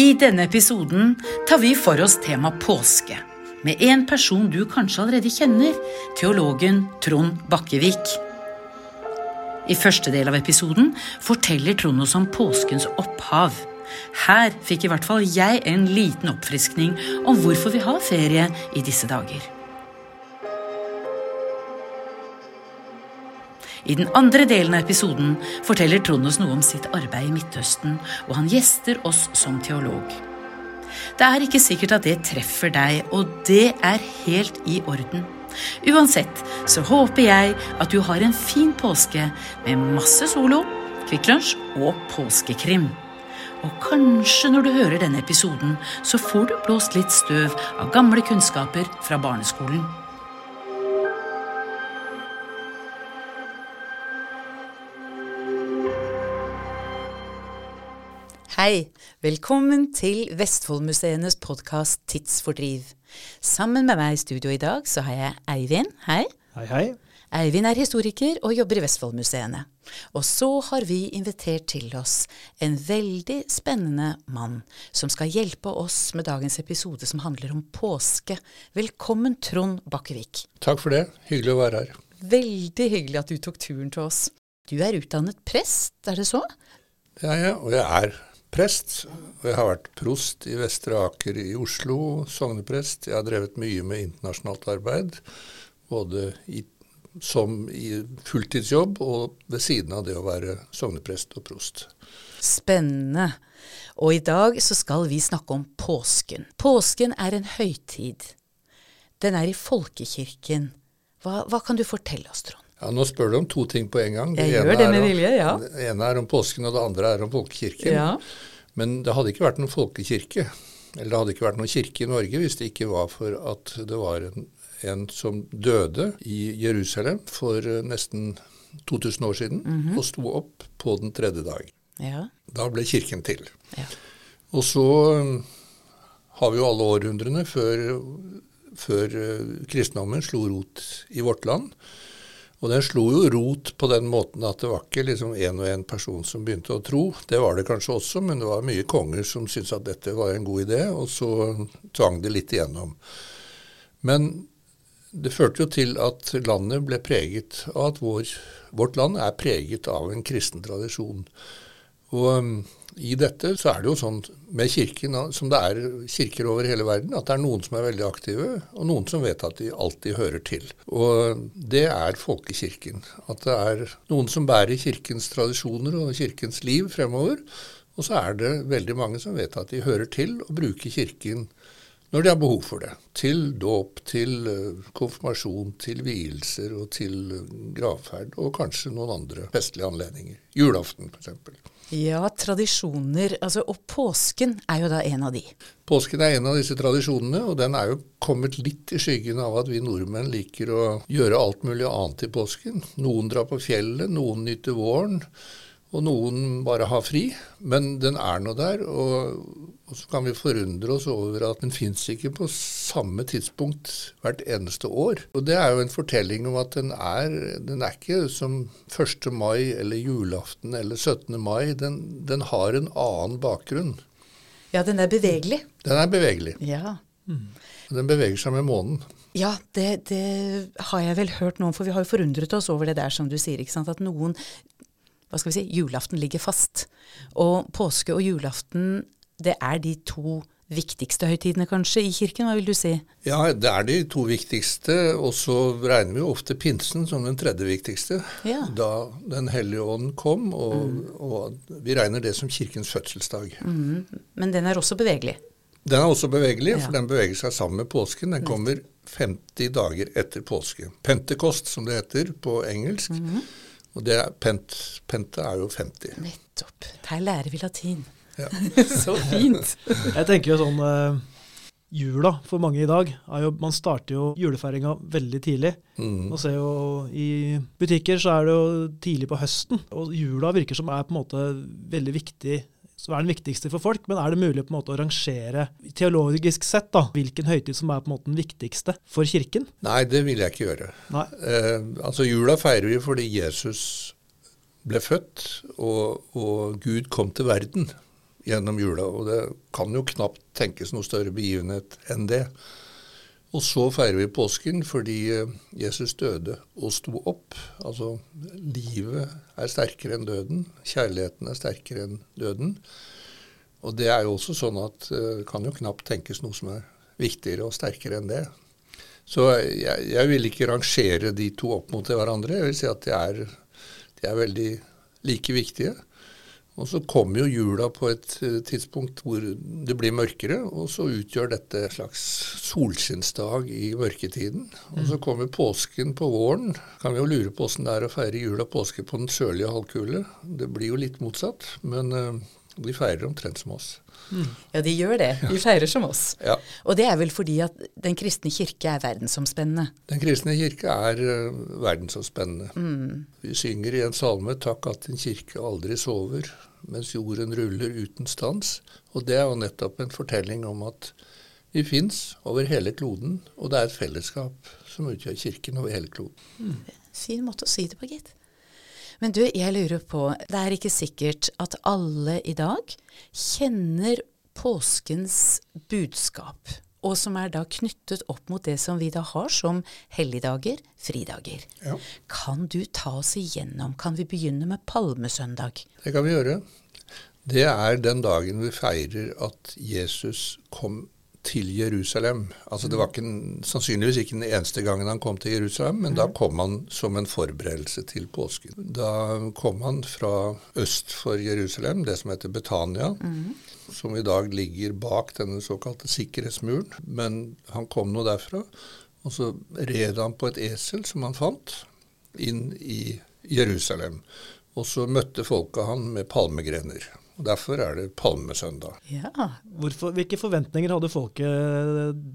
I denne episoden tar vi for oss tema påske. Med en person du kanskje allerede kjenner, teologen Trond Bakkevik. I første del av episoden forteller Trond oss om påskens opphav. Her fikk i hvert fall jeg en liten oppfriskning om hvorfor vi har ferie i disse dager. I den andre delen av episoden forteller Trond oss noe om sitt arbeid i Midtøsten, og han gjester oss som teolog. Det er ikke sikkert at det treffer deg, og det er helt i orden. Uansett så håper jeg at du har en fin påske med masse solo, Kvikk Lunsj og påskekrim. Og kanskje når du hører denne episoden, så får du blåst litt støv av gamle kunnskaper fra barneskolen. Hei, velkommen til Vestfoldmuseenes podkast Tidsfordriv. Sammen med meg i studio i dag så har jeg Eivind. Hei. Hei, hei. Eivind er historiker og jobber i Vestfoldmuseene. Og så har vi invitert til oss en veldig spennende mann som skal hjelpe oss med dagens episode som handler om påske. Velkommen, Trond Bakkevik. Takk for det. Hyggelig å være her. Veldig hyggelig at du tok turen til oss. Du er utdannet prest, er det så? Ja, ja, og jeg er prest. Og jeg har vært prost i Vestre Aker i Oslo, sogneprest. Jeg har drevet mye med internasjonalt arbeid, både i, som i fulltidsjobb og ved siden av det å være sogneprest og prost. Spennende. Og i dag så skal vi snakke om påsken. Påsken er en høytid. Den er i folkekirken. Hva, hva kan du fortelle oss, Trond? Ja, Nå spør du om to ting på en gang. Jeg gjør det med vilje, ja. Det ene er om påsken, og det andre er om folkekirken. Ja. Men det hadde ikke vært noen folkekirke. Eller det hadde ikke vært noen kirke i Norge hvis det ikke var for at det var en, en som døde i Jerusalem for eh, nesten 2000 år siden, Mhm. og sto opp på den tredje dag. Ja. Da ble kirken til. Ja. Og så eh, har vi jo alle århundrene før, før eh, kristendommen slo rot i vårt land. Og den slo jo rot på den måten at det var ikke liksom én og én person som begynte å tro. Det var det kanskje også, men det var mye konger som syntes at dette var en god idé, og så tvang det litt igjennom. Men det førte jo til at landet ble preget av at vår, vårt land er preget av en kristen tradisjon. Og um, i dette så er det jo sånn med kirken, som det er kirker over hele verden, at det er noen som er veldig aktive, og noen som vet at de alltid hører til. Og det er folkekirken. At det er noen som bærer kirkens tradisjoner og kirkens liv fremover. Og så er det veldig mange som vet at de hører til og bruker kirken når de har behov for det. Til dåp, til eh, konfirmasjon, til vielser og til eh, gravferd, og kanskje noen andre festlige anledninger. Julaften f.eks. ja, tradisjoner. Altså, og påsken er jo da en av de. Påsken er en av disse tradisjonene, og den er jo kommet litt i skyggen av at vi nordmenn liker å gjøre alt mulig annet i påsken. Noen drar på fjellet, noen nyter våren, og noen bare har fri. Men den er nå der, og, og så kan vi forundre oss over at den fins ikke på samme tidspunkt hvert eneste år. Og det er jo en fortelling om at den er, den er ikke som 1. mai eller julaften eller 17. mai. Den, den har en annen bakgrunn. Ja, den er bevegelig. Den er bevegelig. Ja. Den beveger seg med månen. Ja, det, det har jeg vel hørt noen, for vi har jo forundret oss over det der som du sier, ikke sant. At noen hva skal vi si, julaften ligger fast. Og påske og julaften, det er de to viktigste høytidene kanskje i kirken, hva vil du si? Ja, det er de to viktigste, og så regner vi jo ofte pinsen som den tredje viktigste. Ja. Da Den hellige ånd kom, og, og vi regner det som kirkens fødselsdag. Men den er også bevegelig. Den er også bevegelig, Ja. for den beveger seg sammen med påsken. Den kommer 50 dager etter påske. Pentecost, som det heter på engelsk. Og det er pent, pente er jo 50. Nettopp. Der lærer vi latin. Ja. Så fint. Jeg tenker jo sånn uh, Jula for mange i dag er jo Man starter jo julefeiringa veldig tidlig. Mm. Man ser jo I butikker så er det jo tidlig på høsten. Og jula virker som er på en måte veldig viktig som er den viktigste for folk, men er det mulig på en måte å rangere teologisk sett da, hvilken høytid som er på en måte den viktigste for kirken? Nei, det vil jeg ikke gjøre. Eh, altså Jula feirer vi fordi Jesus ble født, og, og Gud kom til verden gjennom jula. Og det kan jo knapt tenkes noe større begivenhet enn det. Og så feirer vi påsken fordi eh, Jesus døde og sto opp. Altså, livet er sterkere enn døden. Kjærligheten er sterkere enn døden. Og det er jo også sånn at det eh, kan jo knapt tenkes noe som er viktigere og sterkere enn det. Så jeg, jeg vil ikke rangere de to opp mot hverandre. Jeg vil si at de er, de er veldig like viktige. Og så kommer jo jula på et eh, tidspunkt hvor det blir mørkere, og så utgjør dette en slags solskinnsdag i mørketiden. Og så kommer påsken på våren. Kan vi jo lure på åssen det er å feire jul og påske på den sørlige halvkule. Det blir jo litt motsatt, men uh, de feirer omtrent som oss. Ja, de gjør det. De feirer som oss. Ja. Og det er vel fordi at Den kristne kirke er verdensomspennende. Den kristne kirke er uh, verdensomspennende. Vi synger i en salme 'Takk at din kirke aldri sover', mens jorden ruller uten stans. Og det er jo nettopp en fortelling om at vi fins over hele kloden, og det er et fellesskap som utgjør kirken over hele kloden. Fin måte å si det på, gitt. Men du, jeg lurer på Det er ikke sikkert at alle i dag kjenner påskens budskap, og som er da knyttet opp mot det som vi da har som helligdager, fridager. Ja. Kan du ta oss igjennom? Kan vi begynne med palmesøndag? Det kan vi gjøre. Det er den dagen vi feirer at Jesus kom til Jerusalem. Altså Det var ikke, en- sannsynligvis ikke den eneste gangen han kom til Jerusalem, men da kom han som en forberedelse til påsken. Da kom han fra øst for Jerusalem, det som heter Betania, som i dag ligger bak denne såkalte sikkerhetsmuren. Men han kom nå derfra, og så red han på et esel som han fant, inn i Jerusalem. Og så møtte folket han med palmegrener. Og Derfor er det palmesøndag. Ja. Hvorfor, hvilke forventninger hadde folket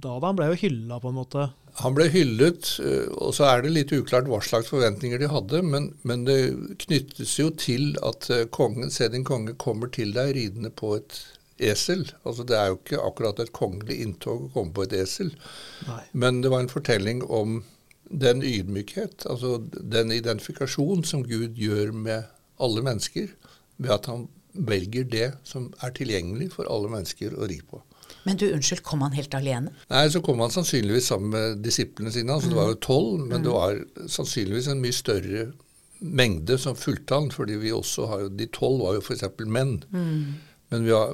da? da? Han ble jo hylla på en måte. Han ble hyllet, eh, og så er det litt uklart hva slags forventninger de hadde, men, men det knyttes jo til at eh, kongen, se din konge kommer til deg ridende på et esel. Altså Det er jo ikke akkurat et kongelig inntog å komme på et esel, Nei. men det var en fortelling om den ydmykhet, altså den identifikasjon som Gud gjør med alle mennesker, ved at han velger det som er tilgjengelig for alle mennesker å ri på. Men du, unnskyld, kom han helt alene? Nei, så kom han sannsynligvis sammen med disiplene sine. altså Det var jo tolv, men det var sannsynligvis en mye større mengde som fulgte han, fordi vi også har jo, De tolv var jo f.eks. menn. Men vi har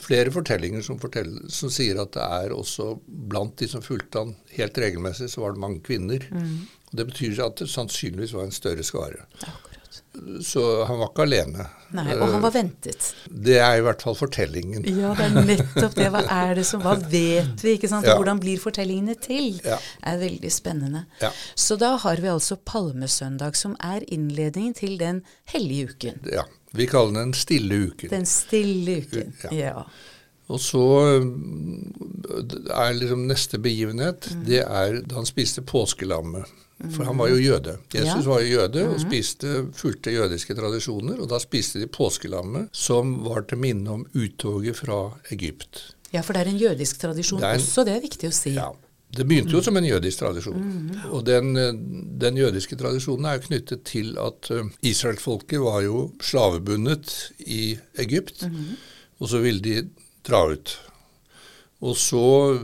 flere fortellinger som, forteller, som sier at det er også blant de som fulgte han helt regelmessig, så var det mange kvinner. Og Det betyr at det sannsynligvis var en større skare. Så han var ikke alene. Nei, og han var ventet. Det er i hvert fall fortellingen. Ja, det er nettopp det. Hva er det som Hva vet vi? ikke sant? Ja. Hvordan blir fortellingene til? Ja. er veldig spennende. Ja. Så da har vi altså palmesøndag, som er innledningen til den hellige uken. Ja, Vi kaller den stille uken. Den stille uken. Ja. Og så mm, er liksom neste begivenhet, Mm. det er da han spiste påskelammet. For han var jo jøde. Jesus. Mm. var jo jøde og spiste, fulgte jødiske tradisjoner. Og da spiste de påskelammet, som var til minne om uttoget fra Egypt. ja, for det er en jødisk tradisjon Det en- også, det er viktig å si. Ja, Det begynte jo som en jødisk tradisjon. Og den, eh, den jødiske tradisjonen er jo knyttet til at eh, israelsfolket var jo slavebundet i Egypt, og så ville de dra ut. Og så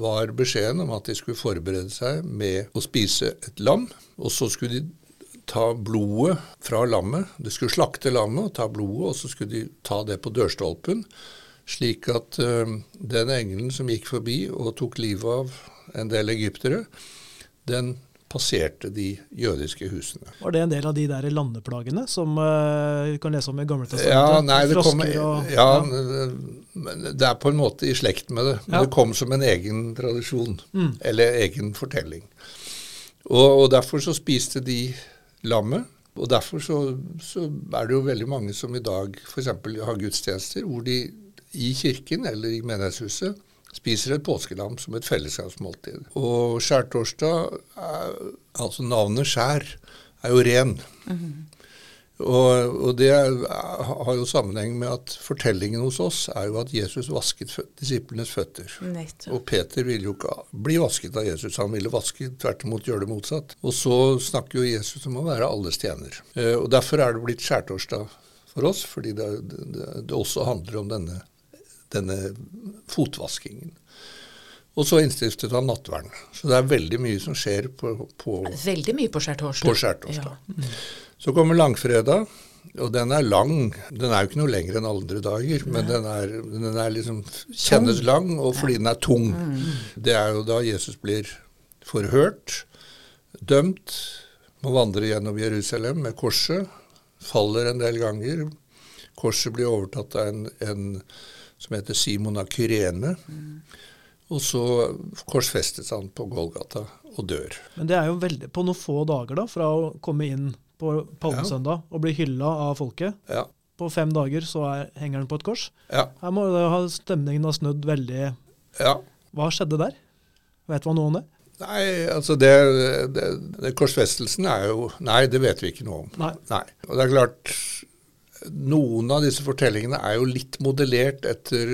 var beskjeden om at de skulle forberede seg med å spise et lam, og så skulle de ta blodet fra lammet. De skulle slakte lammet og ta blodet, og så skulle de ta det på dørstolpen, slik at uh, den engelen som gikk forbi og tok livet av en del egyptere, den passerte de jødiske husene. Var det en del av de der landeplagene som uh, vi kan lese om i Gamle testamentet? Ja, nei, det kom, og ja, men det er på en måte i slekt med det. Men Ja. det kom som en egen tradisjon, eller egen fortelling. Og, og derfor så spiste de lammet, Og Derfor så, så er det jo veldig mange som i dag f.eks. har gudstjenester hvor de i kirken eller i menighetshuset spiser et påskelam som et fellesskapsmåltid. Og skjærtorsdag, altså navnet skjær, er jo ren. Og, og det er, har jo sammenheng med at fortellingen hos oss er jo at Jesus vasket disiplenes føtter. Nettopp. Og Peter ville jo ikke bli vasket av Jesus, han ville vaske, tvert imot gjøre det motsatt. Og så snakker jo Jesus om å være alles tjener. Eh, og Derfor er det blitt skjærtorsdag for oss, fordi det, det, det også handler om denne, denne fotvaskingen. Og så innstiftet han nattverden. Så det er veldig mye som skjer på, på Veldig mye på skjærtorsdag. på skjærtorsdag. Så kommer langfredag, og den er lang. Den er jo ikke noe lengre enn andre dager, men den er, den er liksom kjennes lang, og fordi den er tung. Det er jo da Jesus blir forhørt, dømt, må vandre gjennom Jerusalem med korset, faller en del ganger. Korset blir overtatt av en, en som heter Simon av Kyrene. Og så korsfestes han på Golgata og dør. Men det er jo veldig, på noen få dager da, fra å komme inn på palmesøndag og bli hylla av folket. Ja. På fem dager så er, henger han på et kors. Ja. Her må det ha, stemningen ha snudd veldig ja. Hva skjedde der? Vet man noe om det? Nei, altså det, det, det Korsfestelsen er jo Nei, det vet vi ikke noe om. Nei. Nei. Og det er klart Noen av disse fortellingene er jo litt modellert etter,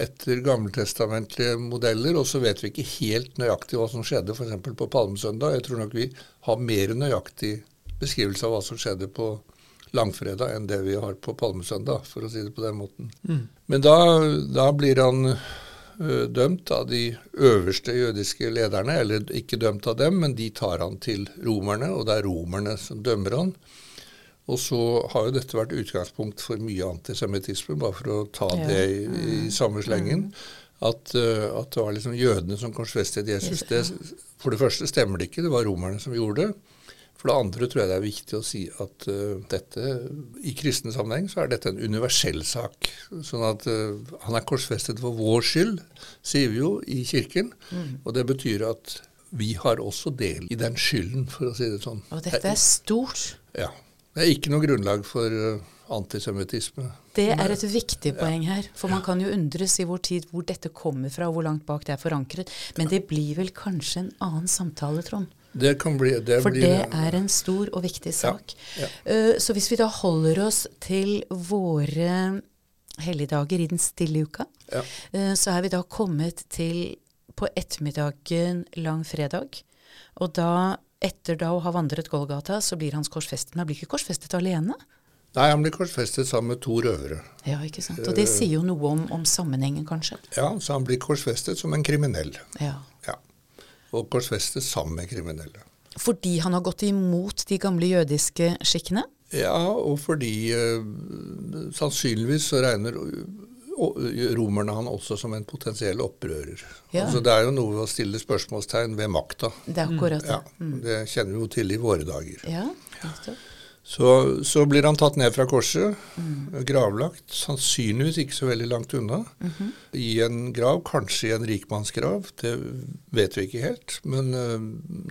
etter gammeltestamentlige modeller, og så vet vi ikke helt nøyaktig hva som skjedde f.eks. på Palmesøndag. Jeg tror nok vi har mer nøyaktig beskrivelse av hva som skjedde på langfredag enn det vi har på Palmesøndag, for å si det på den måten. Men da, da blir han dømt av de øverste jødiske lederne, eller ikke dømt av dem, men de tar han til romerne, og det er romerne som dømmer han. Og så har jo dette vært utgangspunkt for mye antisemittisme, bare for å ta Ja. det i, i samme slengen. At, uh, at det var liksom jødene som korsfestet Jesus. Det, for det første stemmer det ikke, det var romerne som gjorde det. For det andre tror jeg det er viktig å si at uh, dette, i kristen sammenheng så er dette en universell sak. Sånn at uh, han er korsfestet for vår skyld, sier vi jo i kirken. Og det betyr at vi har også del i den skylden, for å si det sånn. Og dette er stort. Ja. Det er ikke noe grunnlag for uh, antisemittisme. Det er et viktig poeng her. For man kan jo undres i vår tid hvor dette kommer fra, og hvor langt bak det er forankret. Men det blir vel kanskje en annen samtale, Trond? Det kan bli det For blir, det er en stor og viktig sak. ja. Eh, Så hvis vi da holder oss til våre helligdager i den stille uka, Ja. eh, så er vi da kommet til på ettermiddagen langfredag. Og da, etter da å ha vandret Golgata, så blir hans korsfestet. Men han blir ikke korsfestet alene. Nei, han blir korsfestet sammen med to røvere. Ja, ikke sant? Og det sier jo noe om, om sammenhengen, kanskje. Ja, Så han blir korsfestet som en kriminell. Ja. Ja. Og korsfestet sammen med kriminelle. Fordi han har gått imot de gamle jødiske skikkene? Ja, og fordi eh, sannsynligvis så regner romerne han også som en potensiell opprører. Ja. Altså, det er jo noe å stille spørsmålstegn ved makta. Det er akkurat det. Ja, Det kjenner vi jo til i våre dager. Ja. Så, så blir han tatt ned fra korset, gravlagt, sannsynligvis ikke så veldig langt unna, i en grav, kanskje i en rikmannsgrav, det vet vi ikke helt. Men uh,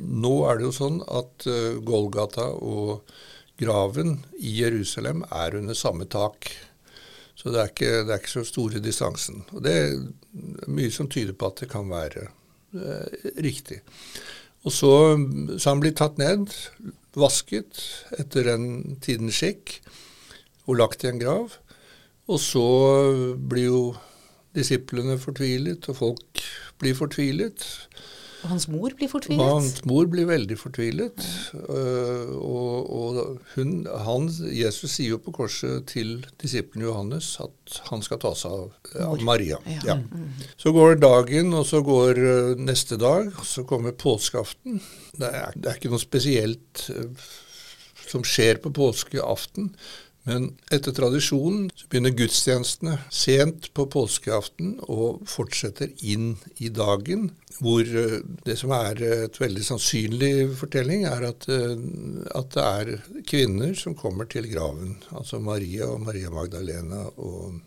nå er det jo sånn at uh, Golgata og graven i Jerusalem er under samme tak. Så det er ikke, det er ikke så store distansen. Og det er mye som tyder på at det kan være eh, riktig. Og så, så han blir tatt ned, vasket etter den tidens skikk, og lagt i en grav. Og så blir jo disiplene fortvilet, og folk blir fortvilet. Og hans mor blir Og fortvilet? hans mor blir veldig fortvilet. Uh, og, og hun, han, Jesus sier jo på korset til disippelen Johannes at han skal ta seg av, av Maria. Ja. Ja. Så går dagen, og så går uh, neste dag, og så kommer påskeaften. Det er, det er ikke noe spesielt uh, som skjer på påskeaften. Men etter tradisjonen så begynner gudstjenestene sent på påskeaften og fortsetter inn i dagen, hvor eh, det som er et veldig sannsynlig fortelling, er at, eh, at det er kvinner som kommer til graven. Altså Maria og Maria Magdalena og,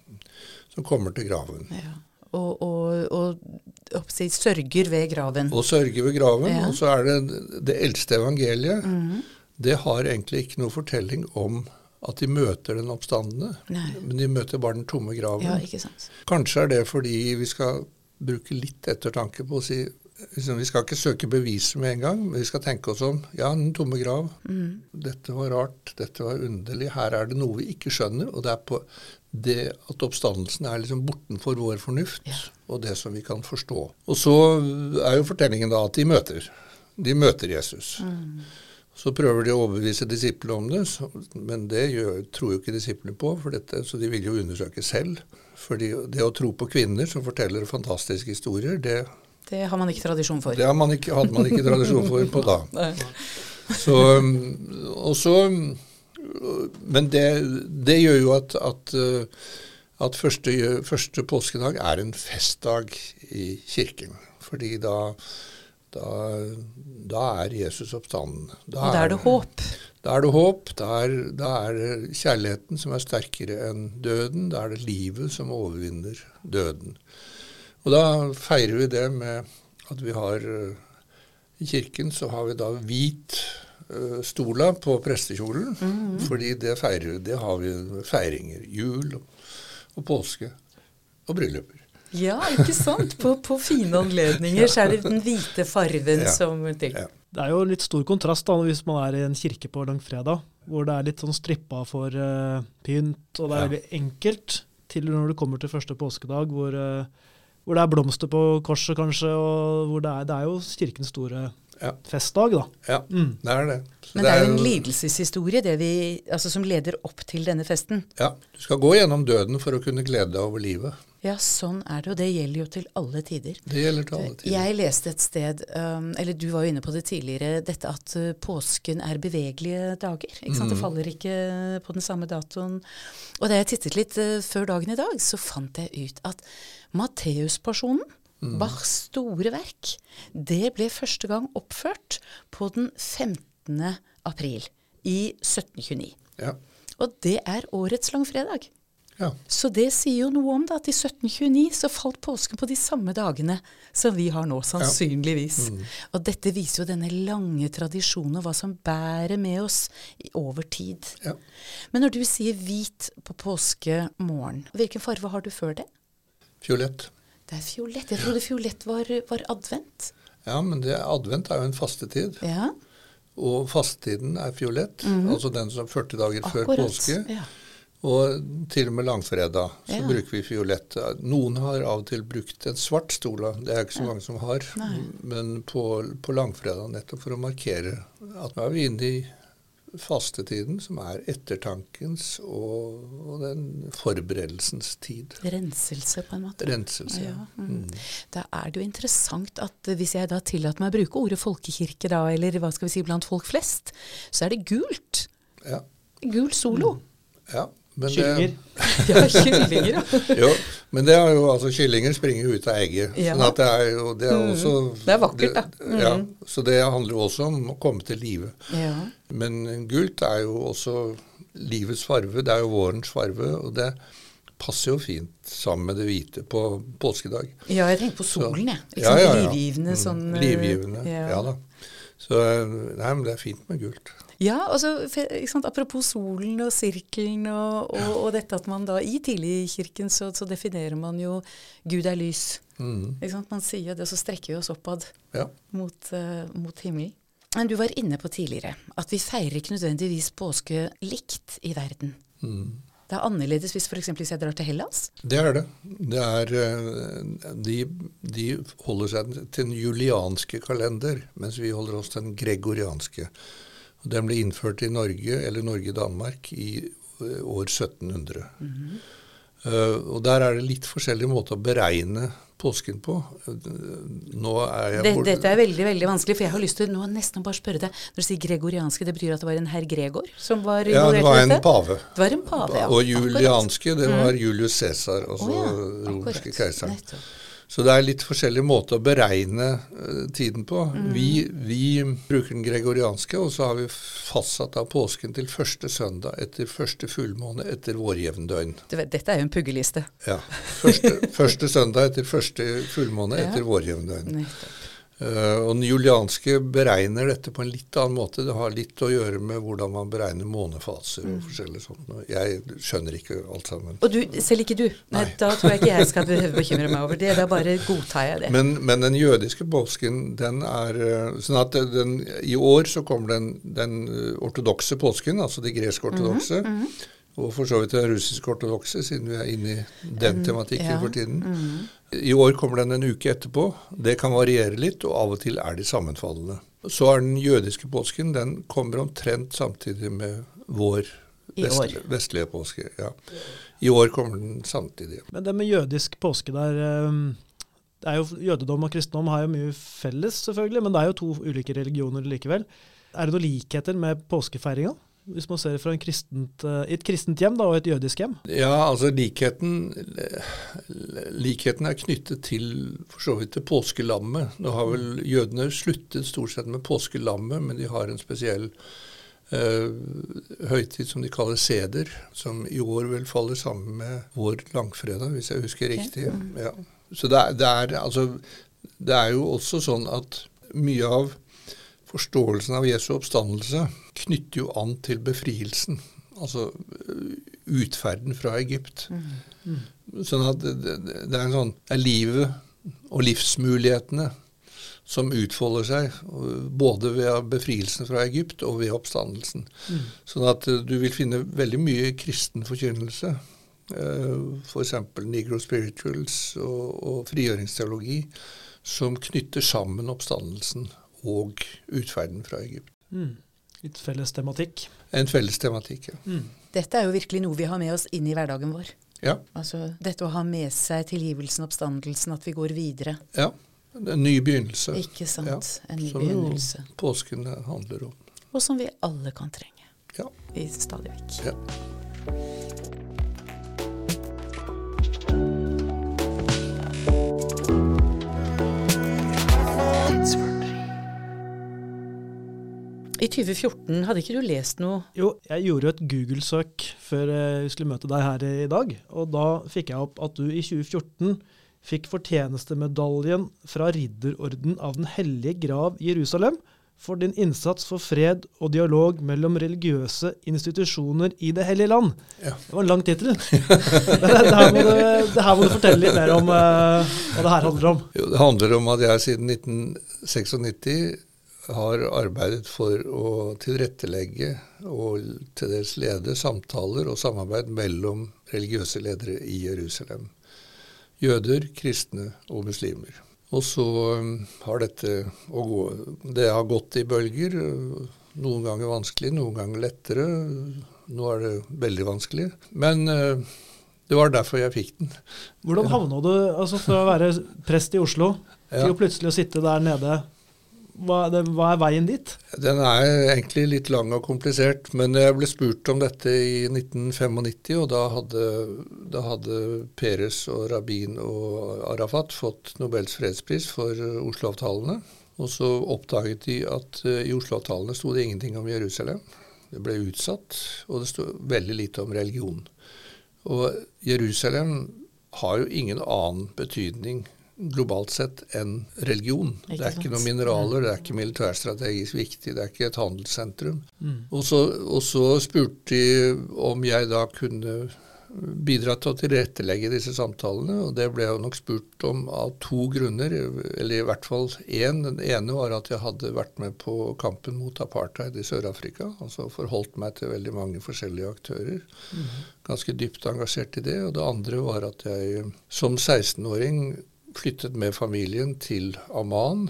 som kommer til graven. Ja. Og, og, og oppsi, sørger ved graven. Og sørger ved graven. Ja. Og så er det det eldste evangeliet. det har egentlig ikke noe fortelling om at de møter den oppstandende, Nei. men de møter bare den tomme graven. Ja, ikke sant. Kanskje er det fordi vi skal bruke litt ettertanke på å si liksom, Vi skal ikke søke beviser med en gang, men vi skal tenke oss om. Ja, den tomme grav. Mm. Dette var rart. Dette var underlig. Her er det noe vi ikke skjønner. Og det er på det at oppstandelsen er liksom bortenfor vår fornuft Ja. og det som vi kan forstå. Og så er jo fortellingen da at de møter. De møter Jesus. Mm. Så prøver de å overbevise disiplene om det, så, men det gjør, tror jo ikke disiplene på, for dette, så de vil jo undersøke selv. For det å tro på kvinner som forteller fantastiske historier, det, Det har man ikke tradisjon for. det har man ikke, hadde man ikke tradisjon for på da. Så, um, og så, um, men det, det gjør jo at, at, uh, at første, første påskedag er en festdag i kirken. Fordi da, da, da er Jesus oppstanden. Da Og da er det håp. Da er det håp. Da er, da er det kjærligheten som er sterkere enn døden. Da er det livet som overvinner døden. Og da feirer vi det med at vi har eh, I kirken så har vi da hvit eh, stola på prestekjolen. Fordi det feirer det har vi feiringer. Jul og, og påske og brylluper. Ja, ikke sant? På, på fine anledninger så er det den hvite farven Ja. som til. Ja. Det er jo litt stor kontrast da, hvis man er i en kirke på langfredag, hvor det er litt sånn strippa for uh, pynt, og det er Ja. veldig enkelt, til når du kommer til første påskedag, hvor, uh, hvor det er blomster på korset kanskje, og hvor det er, det er jo kirkens store Ja. festdag, da. Ja, Mm. det er det. Så Men det er jo en lidelseshistorie det vi, altså, som leder opp til denne festen. Ja, Du skal gå gjennom døden for å kunne glede deg over livet. Ja, sånn er det, og det gjelder jo til alle tider. Det gjelder til alle tider. Jeg leste et sted, um, eller du var jo inne på det tidligere, dette at uh, påsken er bevegelige dager. Ikke sant? Det faller ikke på den samme datoen. Og da jeg tittet litt uh, før dagen i dag, så fant jeg ut at Matteuspasjonen, Bachs store verk, det ble første gang oppført på den 15. april i 1729. Ja. Og det er årets langfredag. ja. Så det sier jo noe om det, at i 1729 så falt påsken på de samme dagene som vi har nå, sannsynligvis. Og dette viser jo denne lange tradisjonen og hva som bærer med oss over tid. Ja. Men når du sier hvit på påskemorgen, hvilken farge har du før det? Fiolett. Det er fiolett. Jeg trodde fiolett var, var advent. Ja, men det, advent er jo en fastetid. Ja, Og fastetiden er fiolett, altså den som 40 dager før påske. Ja. Og til og med langfredag så Ja. bruker vi fiolett. Noen har av og til brukt en svart stol, det er ikke så mange som har. Nei. Men på, på langfredag nettopp for å markere at nå er vi inne i fastetiden, som er ettertankens og, og den forberedelsens tid. Renselse, på en måte. Renselse. Ja, mm. Da er det jo interessant at eh, hvis jeg da tillater meg å bruke ordet folkekirke da, eller hva skal vi si blant folk flest, så er det gult. Ja. Gul solo. ja. Men Kyllinger. Ja, kyllinger, ja. Men det er jo altså Kyllinger springer jo ut av egget. Ja. Sånn at det er jo det er Mm. også Det er vakkert, da. Mm. Ja, så det handler jo også om å komme til live. ja. Men gult er jo også livets farve. Det er jo vårens farve. Og det passer jo fint sammen med det hvite på påskedag. Ja, jeg tenker på solen, jeg. Ikke Ja, ja, ja. Livgivende Mm, sånn eh, Livgivende, ja. da. Så nei, men det er fint med gult. Ja, altså, sant? apropos solen og sirkelen og, og, og dette at man da i tidligkirken så, så definerer man jo Gud er lys. Mm, sant? Man sier det, og så strekker vi oss oppad ja. mot, uh, mot himmelen. Men du var inne på tidligere at vi feirer ikke nødvendigvis påske likt i verden. Mm. Det er annerledes hvis f.eks. hvis jeg drar til Hellas. Det er det. det er, eh, de, de holder seg til den julianske kalender, mens vi holder oss til den gregorianske. Og Den ble innført i Norge, eller Norge-Danmark, i eh, år 1700. Eh, og Der er det litt forskjellige måter å beregne påsken på. Eh, er jeg Det, dette er veldig veldig vanskelig, for jeg har lyst til nå nesten bare spørre deg Når du sier gregorianske, det betyr at det var en herr Gregor som var Ja, det var en dette? pave. Det var en pave, ja. Og Mm. julianske, det var Julius Cæsar, altså oh, ja, romerske keiseren. Nettopp. Så det er litt forskjellige måter å beregne eh, tiden på. Mm. Vi, vi bruker den gregorianske, og så har vi fastsatt av påsken til første søndag etter første fullmåne etter vårjevndøgn. Dette er jo en puggeliste. Ja. Første, første søndag etter første fullmåne Ja. etter vårjevndøgn. Nettopp. Eh, og Den julianske beregner dette på en litt annen måte. Det har litt å gjøre med hvordan man beregner månefaser og forskjellig sånt. Jeg skjønner ikke alt sammen. Og du, selv ikke du. Nei. Da tror jeg ikke jeg skal bekymre meg over det. Da bare godtar jeg det. Men, men den jødiske påsken, den er eh, sånn at den, I år så kommer den, den eh, ortodokse påsken, altså de gresk-ortodokse. Og for så vidt den russisk-ortodokse, siden vi er inne i den tematikken ja. for tiden. I år kommer den en uke etterpå. Det kan variere litt, og av og til er de sammenfallende. Så er den jødiske påsken den kommer omtrent samtidig med vår vest, vestlige påske. Ja. I år kommer den samtidig. Men det med jødisk påske der eh, det er jo, Jødedom og kristendom har jo mye felles, selvfølgelig, men det er jo to ulike religioner likevel. Er det noen likheter med påskefeiringa? Hvis man ser det fra en kristent, eh, et kristent hjem da, og et jødisk hjem? Ja, altså likheten, likheten er knyttet til for så vidt til påskelammet. Nå har vel jødene sluttet stort sett med påskelammet, men de har en spesiell eh, høytid som de kaller seder, som i år vel faller sammen med vår langfredag, hvis jeg husker riktig. Ja. Så det er, det, er, altså, det er jo også sånn at mye av forståelsen av Jesu oppstandelse knytter jo an til befrielsen. Altså øh, utferden fra Egypt. Sånn at det, det, er en sånn er livet og livsmulighetene som utfolder seg, både ved befrielsen fra Egypt og ved oppstandelsen. Sånn at øh, du vil finne veldig mye kristen forkynnelse. F.eks. Negro spirituals og, og frigjøringsteologi som knytter sammen oppstandelsen og utferden fra Egypt. Mm. Litt felles tematikk. En felles tematikk, ja. Dette er jo virkelig noe vi har med oss inn i hverdagen vår. Ja, Altså dette å ha med seg tilgivelsen, oppstandelsen, at vi går videre. ja. En ny begynnelse. Ikke sant? Ja, En ny som begynnelse. Som påsken handler om. Og som vi alle kan trenge. Ja. I stadig vekk. ja. I 2014 hadde ikke du lest noe Jo, jeg gjorde jo et Google-søk før jeg vi skulle møte deg her i dag, og da fikk jeg opp at du i 2014 fikk fortjenestemedaljen fra Ridderorden av Den hellige grav Jerusalem for din innsats for fred og dialog mellom religiøse institusjoner i Det hellige land. Ja. Det var en lang tittel. det, det, her må du- må du fortelle litt mer om uh, hva det her handler om. Jo, det handler om at jeg siden 1996 har arbeidet for å tilrettelegge og til dels lede samtaler og samarbeid mellom religiøse ledere i Jerusalem. Jøder, kristne og muslimer. Og så um, har dette gå Det har gått i bølger. Noen ganger vanskelig, noen ganger lettere. Nå er det veldig vanskelig. Men uh, det var derfor jeg fikk den. Hvordan havna du altså fra å være prest i Oslo til Ja. plutselig å sitte der nede? Hva, det, hva er veien dit? Den er egentlig litt lang og komplisert, men jeg ble spurt om dette i 1995, og da hadde, da hadde Peres og Rabin og Arafat fått Nobels fredspris for Oslo-avtalene. Og så oppdaget de at eh, i Oslo-avtalene sto det ingenting om Jerusalem. Det ble utsatt, og det sto veldig lite om religion. Og Jerusalem har jo ingen annen betydning globalt sett en religion. Ikke det er ikke noen mineraler, det er ikke militærstrategisk viktig, det er ikke et handelssentrum. Og, så, og så spurte de om jeg da kunne bidra til å tilrettelegge disse samtalene, og det ble jeg nok spurt om av to grunner, eller i hvert fall én. Den ene var at jeg hadde vært med på kampen mot apartheid i Sør-Afrika, altså forholdt meg til veldig mange forskjellige aktører. Ganske dypt engasjert i det. Og det andre var at jeg som 16-åring flyttet med familien til Amman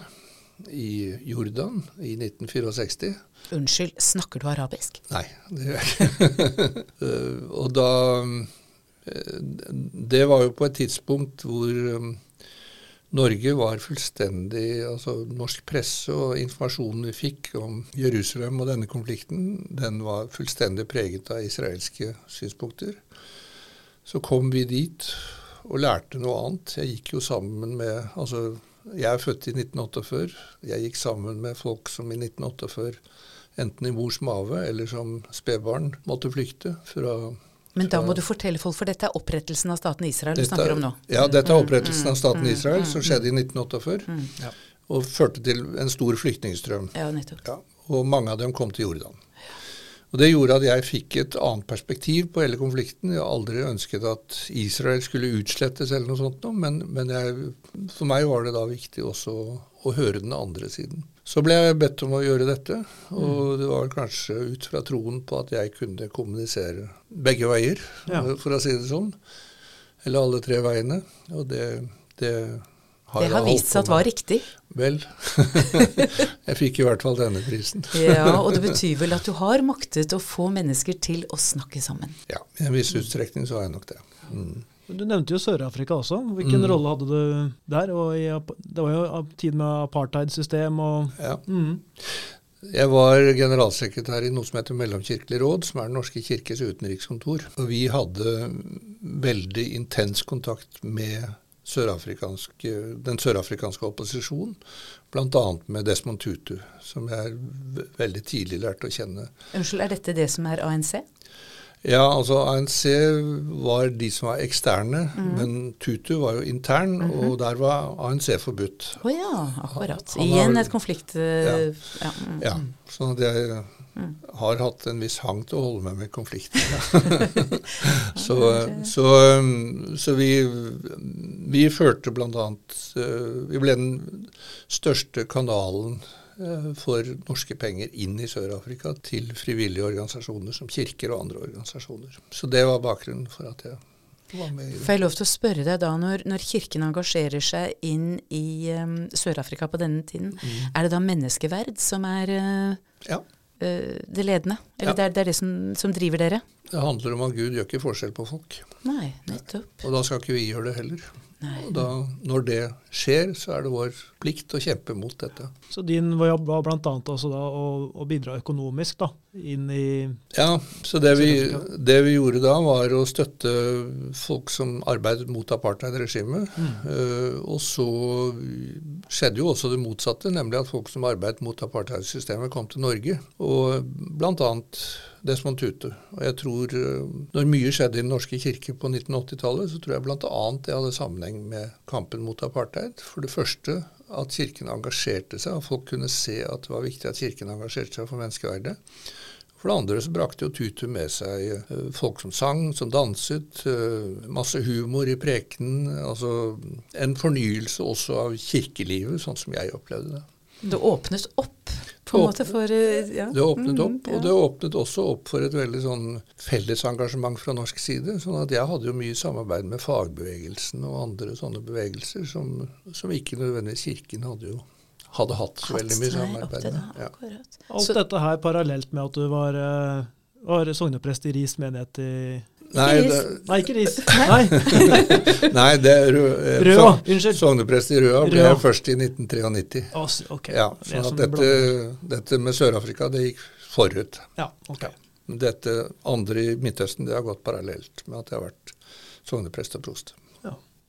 i Jordan i 1964. Unnskyld, snakker du arabisk? Nei, det gjør jeg ikke. Eh, og da eh, Det var jo på et tidspunkt hvor eh, Norge var fullstendig Altså norsk presse og informasjonen vi fikk om Jerusalem og denne konflikten, den var fullstendig preget av israelske synspunkter. Så kom vi dit og lærte noe annet. Jeg gikk jo sammen med Altså, jeg er født i 1948. Jeg gikk sammen med folk som i 1948 enten i mors mage eller som spedbarn måtte flykte fra Men da må du fortelle folk, for dette er opprettelsen av staten Israel du snakker om nå. Ja, dette er opprettelsen av staten Israel, som skjedde i 1948. og førte til en stor flyktningstrøm. Ja, nettopp. Ja, og mange av dem kom til Jordan. Og Det gjorde at jeg fikk et annet perspektiv på hele konflikten. Jeg har aldri ønsket at Israel skulle utslettes eller noe sånt, men, men jeg, for meg var det da viktig også å, høre den andre siden. Så ble jeg bedt om å gjøre dette, og det var kanskje ut fra troen på at jeg kunne kommunisere begge veier, ja. for å si det sånn. Eller alle tre veiene. Og det, det har det har vist seg at var riktig. Vel. jeg fikk i hvert fall denne prisen. ja, Og det betyr vel at du har maktet å få mennesker til å snakke sammen? Ja, i en viss utstrekning så har jeg nok det. Mm. Du nevnte jo Sør-Afrika også. Hvilken mm. rolle hadde du der? I, det var jo tid med apartheidsystem og Ja. Mm. Jeg var generalsekretær i noe som heter Mellomkirkelig råd, som er Den norske kirkes utenrikskontor. Og vi hadde veldig intens kontakt med den sørafrikanske opposisjonen, bl.a. med Desmond Tutu, som jeg veldig tidlig lærte å kjenne. Unnskyld, Er dette det som er ANC? Ja, altså ANC var de som var eksterne, mm. men Tutu var jo intern, mm -hmm. og der var ANC forbudt. Å oh ja, akkurat. Igjen et konflikt... Ja. ja. Mm. ja. Sånn at jeg Mm. Har hatt en viss hang til å holde meg med konflikter. så, så, um, så, vi, vi førte bl.a. Uh, vi ble den største kanalen uh, for norske penger inn i Sør-Afrika til frivillige organisasjoner som kirker og andre organisasjoner. Så det var bakgrunnen for at jeg var med i det. Får jeg lov til å spørre deg da, når, når Kirken engasjerer seg inn i um, Sør-Afrika på denne tiden, mm. er det da menneskeverd som er uh, ja. Eh, det ledende? Eller ja. det, er, det, er, det som, som, driver dere? Det handler om at Gud gjør ikke forskjell på folk. Nei, nettopp. Og da skal ikke vi gjøre det heller. Nei. Da, når det skjer, så er det vår plikt å kjempe mot dette. Så din jobb var bl.a. også da å, å, bidra økonomisk da, inn i Ja, så det vi, det vi, gjorde da, var å støtte folk som arbeidet mot apartheidregimet. Mm. Uh, og så skjedde jo også det motsatte, nemlig at folk som arbeidet mot apartheidsystemet, kom til Norge. Og bl.a. Desmond Tutu. Og jeg tror, uh, Når mye skjedde i Den norske kirke på 1980-tallet, så tror jeg bl.a. det hadde sammenheng med kampen mot apartheid. For det første at Kirken engasjerte seg, og folk kunne se at det var viktig at Kirken engasjerte seg for menneskeverdet. For det andre så brakte jo Tutu med seg uh, folk som sang, som danset, uh, masse humor i prekenen. Altså en fornyelse også av kirkelivet, sånn som jeg opplevde det. Det åpnet opp på en måte for eh, ja. Det åpnet opp, mm, og det åpnet også opp for et veldig sånn fellesengasjement fra norsk side. sånn at jeg hadde jo mye samarbeid med fagbevegelsen og andre sånne bevegelser som, som ikke nødvendigvis Kirken hadde jo hadde hatt så veldig mye samarbeid med. Ja. Alt dette her parallelt med at du var, eh, var sogneprest i Ris menighet i Nei, det, Nei, ikke ris. Nei, Nei det er Røa. Eh, Røa unnskyld. Sogneprest i Røa ble jeg først i 1993. Oh, okay. ja, så det dette, dette, med Sør-Afrika, det gikk forut. Ja, ok. Dette andre i Midtøsten, det har gått parallelt med at jeg har vært sogneprest og prost.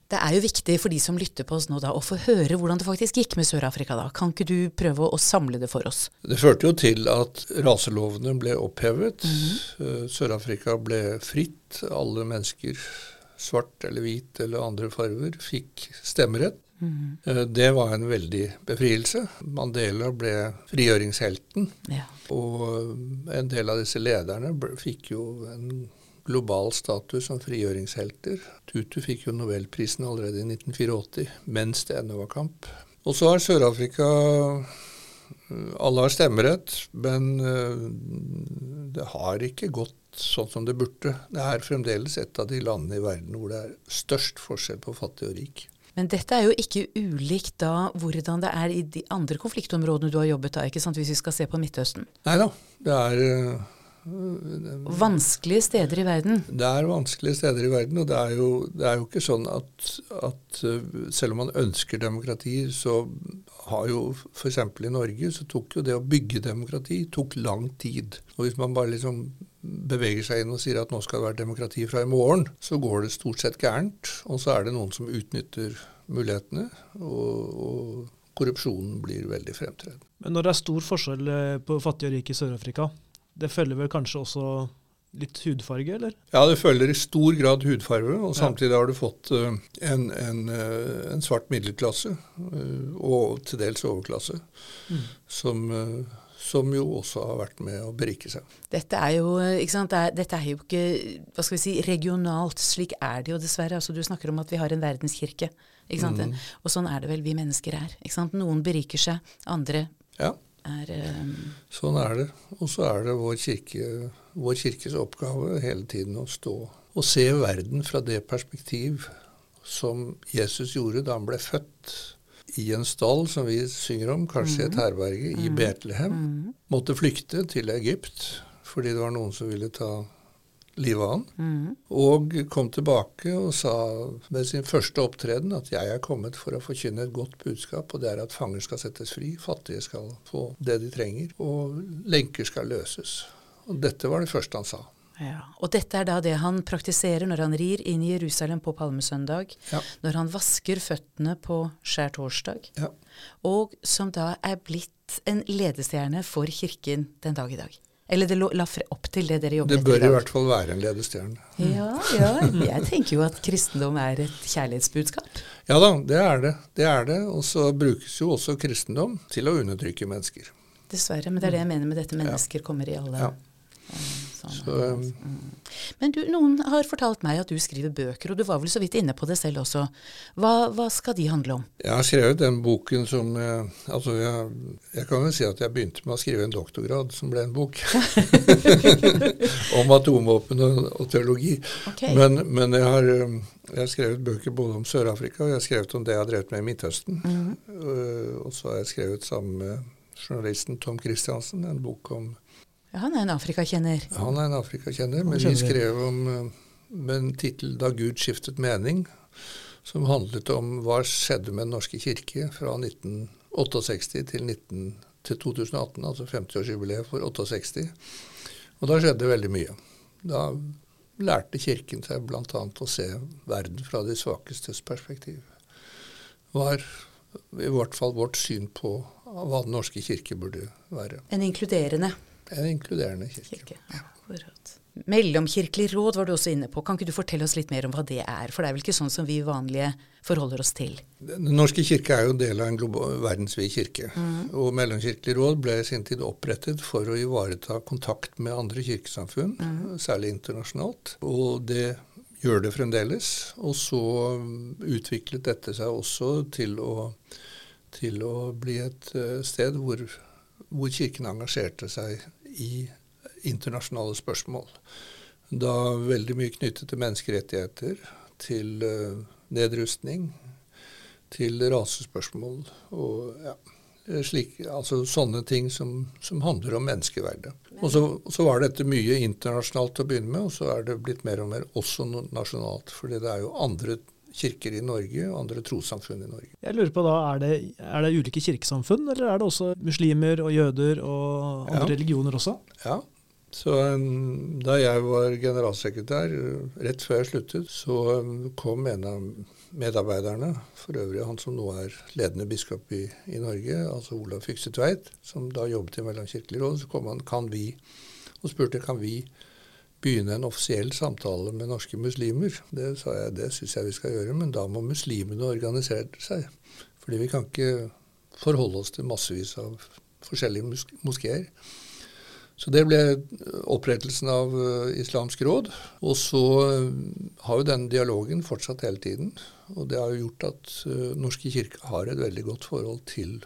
Det er jo viktig for de som lytter på oss nå da, å få høre hvordan det faktisk gikk med Sør-Afrika da. Kan ikke du prøve å samle det for oss? Det førte jo til at raselovene ble opphevet. Mm. Sør-Afrika ble fritt. Alle mennesker, svart eller hvit eller andre farver, fikk stemmerett. Mm. Det var en veldig befrielse. Mandela ble frigjøringshelten. Ja. Og en del av disse lederne fikk jo en global status som frigjøringshelter. Tutu fikk jo nobelprisen allerede i 1984, mens det ennå var kamp. Og så har Sør-Afrika Alle har stemmerett, men eh, det har ikke gått sånn som det burde. Det er fremdeles et av de landene i verden hvor det er størst forskjell på fattig og rik. Men dette er jo ikke ulikt da hvordan det er i de andre konfliktområdene du har jobbet da, ikke sant, hvis vi skal se på Midtøsten? Nei da. Det er eh, Vanskelige steder i verden? Det er vanskelige steder i verden. Og det er jo, det er jo ikke sånn at, at, uh, selv om man ønsker demokrati, så har jo f.eks. i Norge så tok jo det å bygge demokrati tok lang tid. Og hvis man bare liksom beveger seg inn og sier at nå skal det være demokrati fra i morgen, så går det stort sett gærent. Og så er det noen som utnytter mulighetene. og, og korrupsjonen blir veldig fremtredende. Men når det er stor forskjell eh, på fattig og rik i Sør-Afrika, det følger vel kanskje også litt hudfarge, eller? Ja, det følger i stor grad hudfarge, og samtidig har du fått uh, en, en, uh, en, svart middelklasse, uh, og til dels overklasse, mm. som, som, jo også har vært med å berike seg. Dette er jo, ikke, dette er jo ikke hva skal vi si, regionalt. Slik er det jo dessverre. Altså, du snakker om at vi har en verdenskirke. Mm. Og sånn er det vel vi mennesker er. Noen beriker seg, andre ja er um... Sånn er det. Og så er det vår, kirke, vår, kirkes oppgave hele tiden å stå og se verden fra det perspektiv som Jesus gjorde da han ble født i en stall, som vi synger om, kanskje et mm. herberge i mm. Betlehem. Mm. Måtte flykte til Egypt fordi det var noen som ville ta livet an. Mm. Og kom tilbake og sa med sin første opptreden at jeg er kommet for å forkynne et godt budskap, og det er at fanger skal settes fri, fattige skal få det de trenger, og lenker skal løses. Og dette var det første han sa. Ja, Og dette er da det han praktiserer når han rir inn i Jerusalem på palmesøndag, ja. når han vasker føttene på skjærtorsdag, ja. og som da er blitt en ledestjerne for kirken den dag i dag. Eller det la opp til det dere jobber med? Det bør i hvert fall være en ledestjerne. Ja, ja, jeg tenker jo at kristendom er et kjærlighetsbudskap. Ja da, det er det. Det er det. Og så brukes jo også kristendom til å undertrykke mennesker. Dessverre, men det er det jeg mener med dette mennesker kommer i alle ja. Sånn, så, um. Men du, noen har fortalt meg at du skriver bøker, og du var vel så vidt inne på det selv også. Hva, hva skal de handle om? Jeg har skrevet den boken som eh, Altså, jeg, jeg kan vel si at jeg begynte med å skrive en doktorgrad som ble en bok. om atomvåpen og, og teologi. Okay. Men, men jeg, har, um, jeg, har, skrevet bøker både om Sør-Afrika, og jeg har skrevet om det jeg har drevet med i Midtøsten. Mm. Uh, og så har jeg skrevet sammen med journalisten Tom Christiansen en bok om ja, han er en afrikakjenner. Han er en afrikakjenner, men vi skrev om eh, med en 'Da Gud skiftet mening', som handlet om hva skjedde med Den norske kirke fra 1968 til, 19, til 2018, altså 50-årsjubileet for 68. Og da skjedde veldig mye. Da lærte Kirken seg bl.a. å se verden fra de svakestes perspektiv. Var i hvert fall vårt syn på hva Den norske kirke burde være. En inkluderende en inkluderende kirke. kirke. Ja, Mellomkirkelig råd var du også inne på. Kan ikke du fortelle oss litt mer om hva det er? For det er vel ikke sånn som vi vanlige forholder oss til? Den norske kirke er jo en del av en verdensvid kirke. Mm. Og Mellomkirkelig råd ble i sin tid opprettet for å ivareta kontakt med andre kirkesamfunn, mm. særlig internasjonalt. Og det gjør det fremdeles. Og så utviklet dette seg også til å, til å bli et eh, sted hvor, hvor Kirken engasjerte seg i internasjonale spørsmål. Da veldig mye knyttet til menneskerettigheter, til uh, nedrustning, til rasespørsmål og ja, slik, altså sånne ting som, som handler om menneskeverdet. Og så, så, var dette mye internasjonalt til å begynne med, og så er det blitt mer og mer også nasjonalt. fordi det er jo andre kirker i Norge og andre trossamfunn i Norge. Jeg lurer på da, er det, er det, ulike kirkesamfunn, eller er det også muslimer og jøder og andre ja. religioner også? Ja. Så um, Da jeg var generalsekretær, uh, rett før jeg sluttet, så um, kom en av medarbeiderne, for øvrig han som nå er ledende biskop i, i Norge, altså Olav Fykse Tveit, som da jobbet i Mellomkirkelig råd, så kom han kan vi, og spurte kan vi begynne en offisiell samtale med norske muslimer. Det sa jeg, det syns jeg vi skal gjøre, men da må muslimene organisere seg. Fordi vi kan ikke forholde oss til massevis av forskjellige mos moskeer. Så det ble opprettelsen av uh, Islamsk råd. Og så uh, har jo den dialogen fortsatt hele tiden. Og det har jo gjort at uh, Norske kirke har et veldig godt forhold til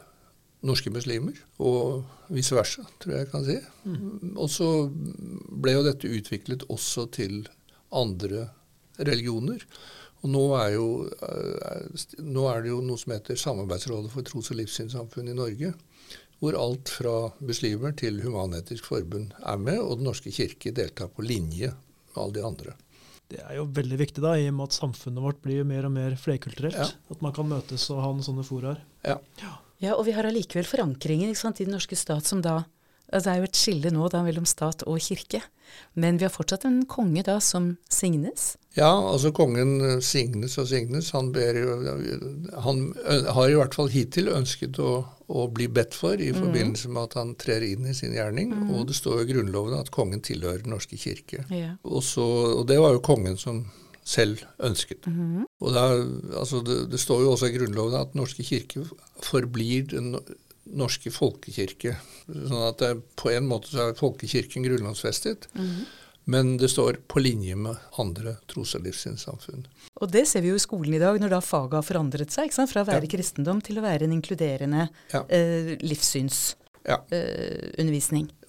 norske muslimer, og vice versa, tror jeg jeg kan si. Mm. Og så ble jo dette utviklet også til andre religioner. Og nå er, jo, eh, nå er, det jo noe som heter Samarbeidsrådet for tros- og livssynssamfunn i Norge. Hvor alt fra muslimer til Human-Etisk Forbund er med, og Den norske kirke deltar på linje med alle de andre. Det er jo veldig viktig, da, i og med at samfunnet vårt blir mer og mer flerkulturelt. Ja. At man kan møtes og ha noen sånne foraer. Ja. ja. Ja, og vi har allikevel forankringen sant, i den norske stat som da Altså, det er jo et skille nå da mellom stat og kirke. Men vi har fortsatt en konge da som signes. Ja, altså kongen eh, signes og signes. Han, ber jo, han har i hvert fall hittil ønsket å, å bli bedt for i forbindelse med at han trer inn i sin gjerning. Og det står i Grunnloven at kongen tilhører Den norske kirke. Ja. Og, så, og det var jo kongen som selv ønsket. Og det, er, altså det, det står jo også i Grunnloven at Den norske kirke forblir den norske folkekirke. Sånn at det, på en måte så er folkekirken grunnlovsfestet. Men det står på linje med andre tros- og livssynssamfunn. Og det ser vi jo i skolen i dag, når da faget har forandret seg. Fra å være kristendom til å være en inkluderende Ja. eh, livssynsundervisning. Ja.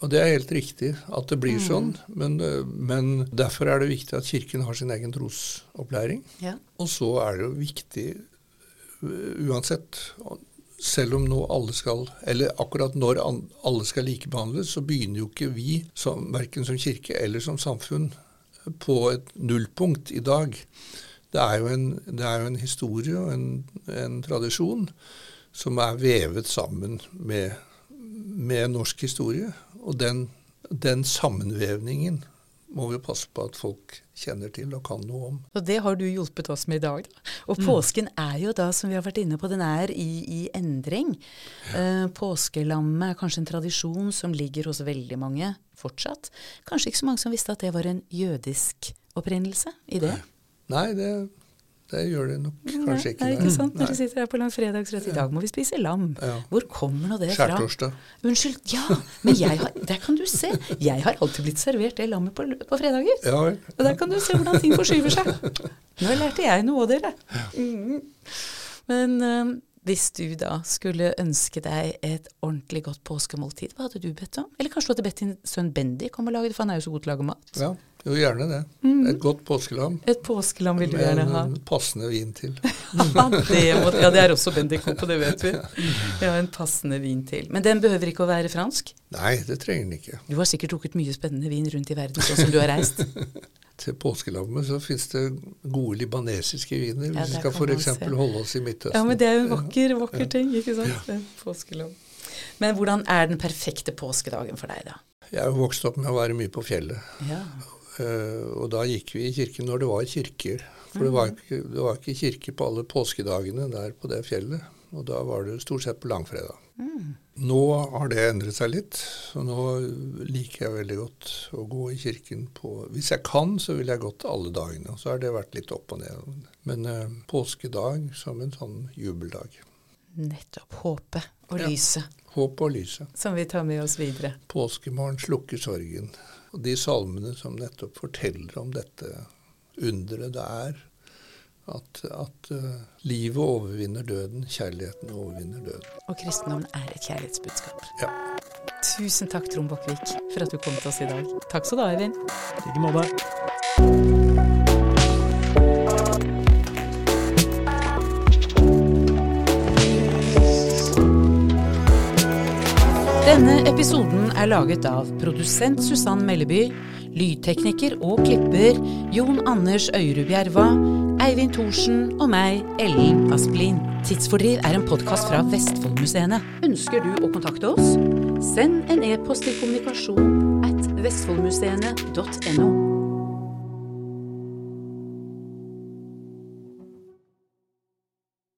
Og det er helt riktig at det blir sånn, men, øh, men derfor er det viktig at Kirken har sin egen trosopplæring. Ja. Og så er det jo viktig øh, uansett, selv om nå alle skal, eller akkurat når alle skal likebehandles, så begynner jo ikke vi, som, verken som kirke eller som samfunn, på et nullpunkt i dag. Det er jo en, det er jo en historie og en, en tradisjon som er vevet sammen med, med norsk historie. Og den, den sammenvevningen må vi passe på at folk kjenner til og kan noe om. Og det har du hjulpet oss med i dag. Da. Og påsken er jo da, som vi har vært inne på, den er i, i endring. Eh, påskelammet er kanskje en tradisjon som ligger hos veldig mange fortsatt. Kanskje ikke så mange som visste at det var en jødisk opprinnelse i det. Nei, det, det gjør det nok kanskje ikke. Nei, ikke sant? Når du sitter her på langfredagsrett i dag, må vi spise lam. Ja. Hvor kommer nå det fra? Skjærtorsdag. Unnskyld, ja, men jeg har, der kan du se. Jeg har alltid blitt servert det lammet på, på fredager. Ja vel. Og der kan du se hvordan ting forskyver seg. Nå lærte jeg noe av dere. Mm. Men øh, hvis du da skulle ønske deg et ordentlig godt påskemåltid, hva hadde du bedt om? Eller kanskje du hadde bedt din sønn Bendy om og lage det, for han er jo så god til å lage mat. Ja, jo gjerne det. Et godt påskelam. Et påskelam vil du Med gjerne ha. en passende vin til. Ja, det, må, ja, det er også og det vet vi. Ja, en passende vin til. Men den behøver ikke å være fransk. Nei, det trenger den ikke. Du har sikkert drukket mye spennende vin rundt i verden, sånn som du har reist. Til påskelammet så fins det gode libanesiske viner, Ja, hvis vi der skal f.eks. holde oss i Midtøsten. Ja, men det er jo en vakker, vakker ting, ikke sant? Ja. Påskelam. Men hvordan er den perfekte påskedagen for deg, da? Jeg er jo vokst opp med å være mye på fjellet. Ja. Eh, og da gikk vi i kirken når det var kirker. For det var, ikke, det var ikke kirke på alle påskedagene der på det fjellet. Og da var det stort sett på langfredag. Nå har det endret seg litt. Og nå liker jeg veldig godt å gå i kirken på Hvis jeg kan, så ville jeg gått alle dagene. Og så har det vært litt opp og ned. Men eh, påskedag som en sånn jubeldag. Nettopp. Håpet og lyset Håp og lyset. som vi tar med oss videre. Påskemorgen slukker sorgen. Og de salmene som nettopp forteller om dette underet det er, at, at uh, livet overvinner døden, kjærligheten overvinner døden. Og kristendommen er et kjærlighetsbudskap. Ja. Tusen takk, Trond Bokkvik, for at du kom til oss i dag. Takk skal du ha, Eivind. I like måte. Denne episoden er laget av produsent Susann Melleby, lydtekniker og klipper Jon Anders Øyrud Bjerva, Eivind Thorsen og meg, Ellen Asplin. Tidsfordriv er en podkast fra Vestfoldmuseene. Ønsker du å kontakte oss? Send en e-post til kommunikasjon at vestfoldmuseene.no.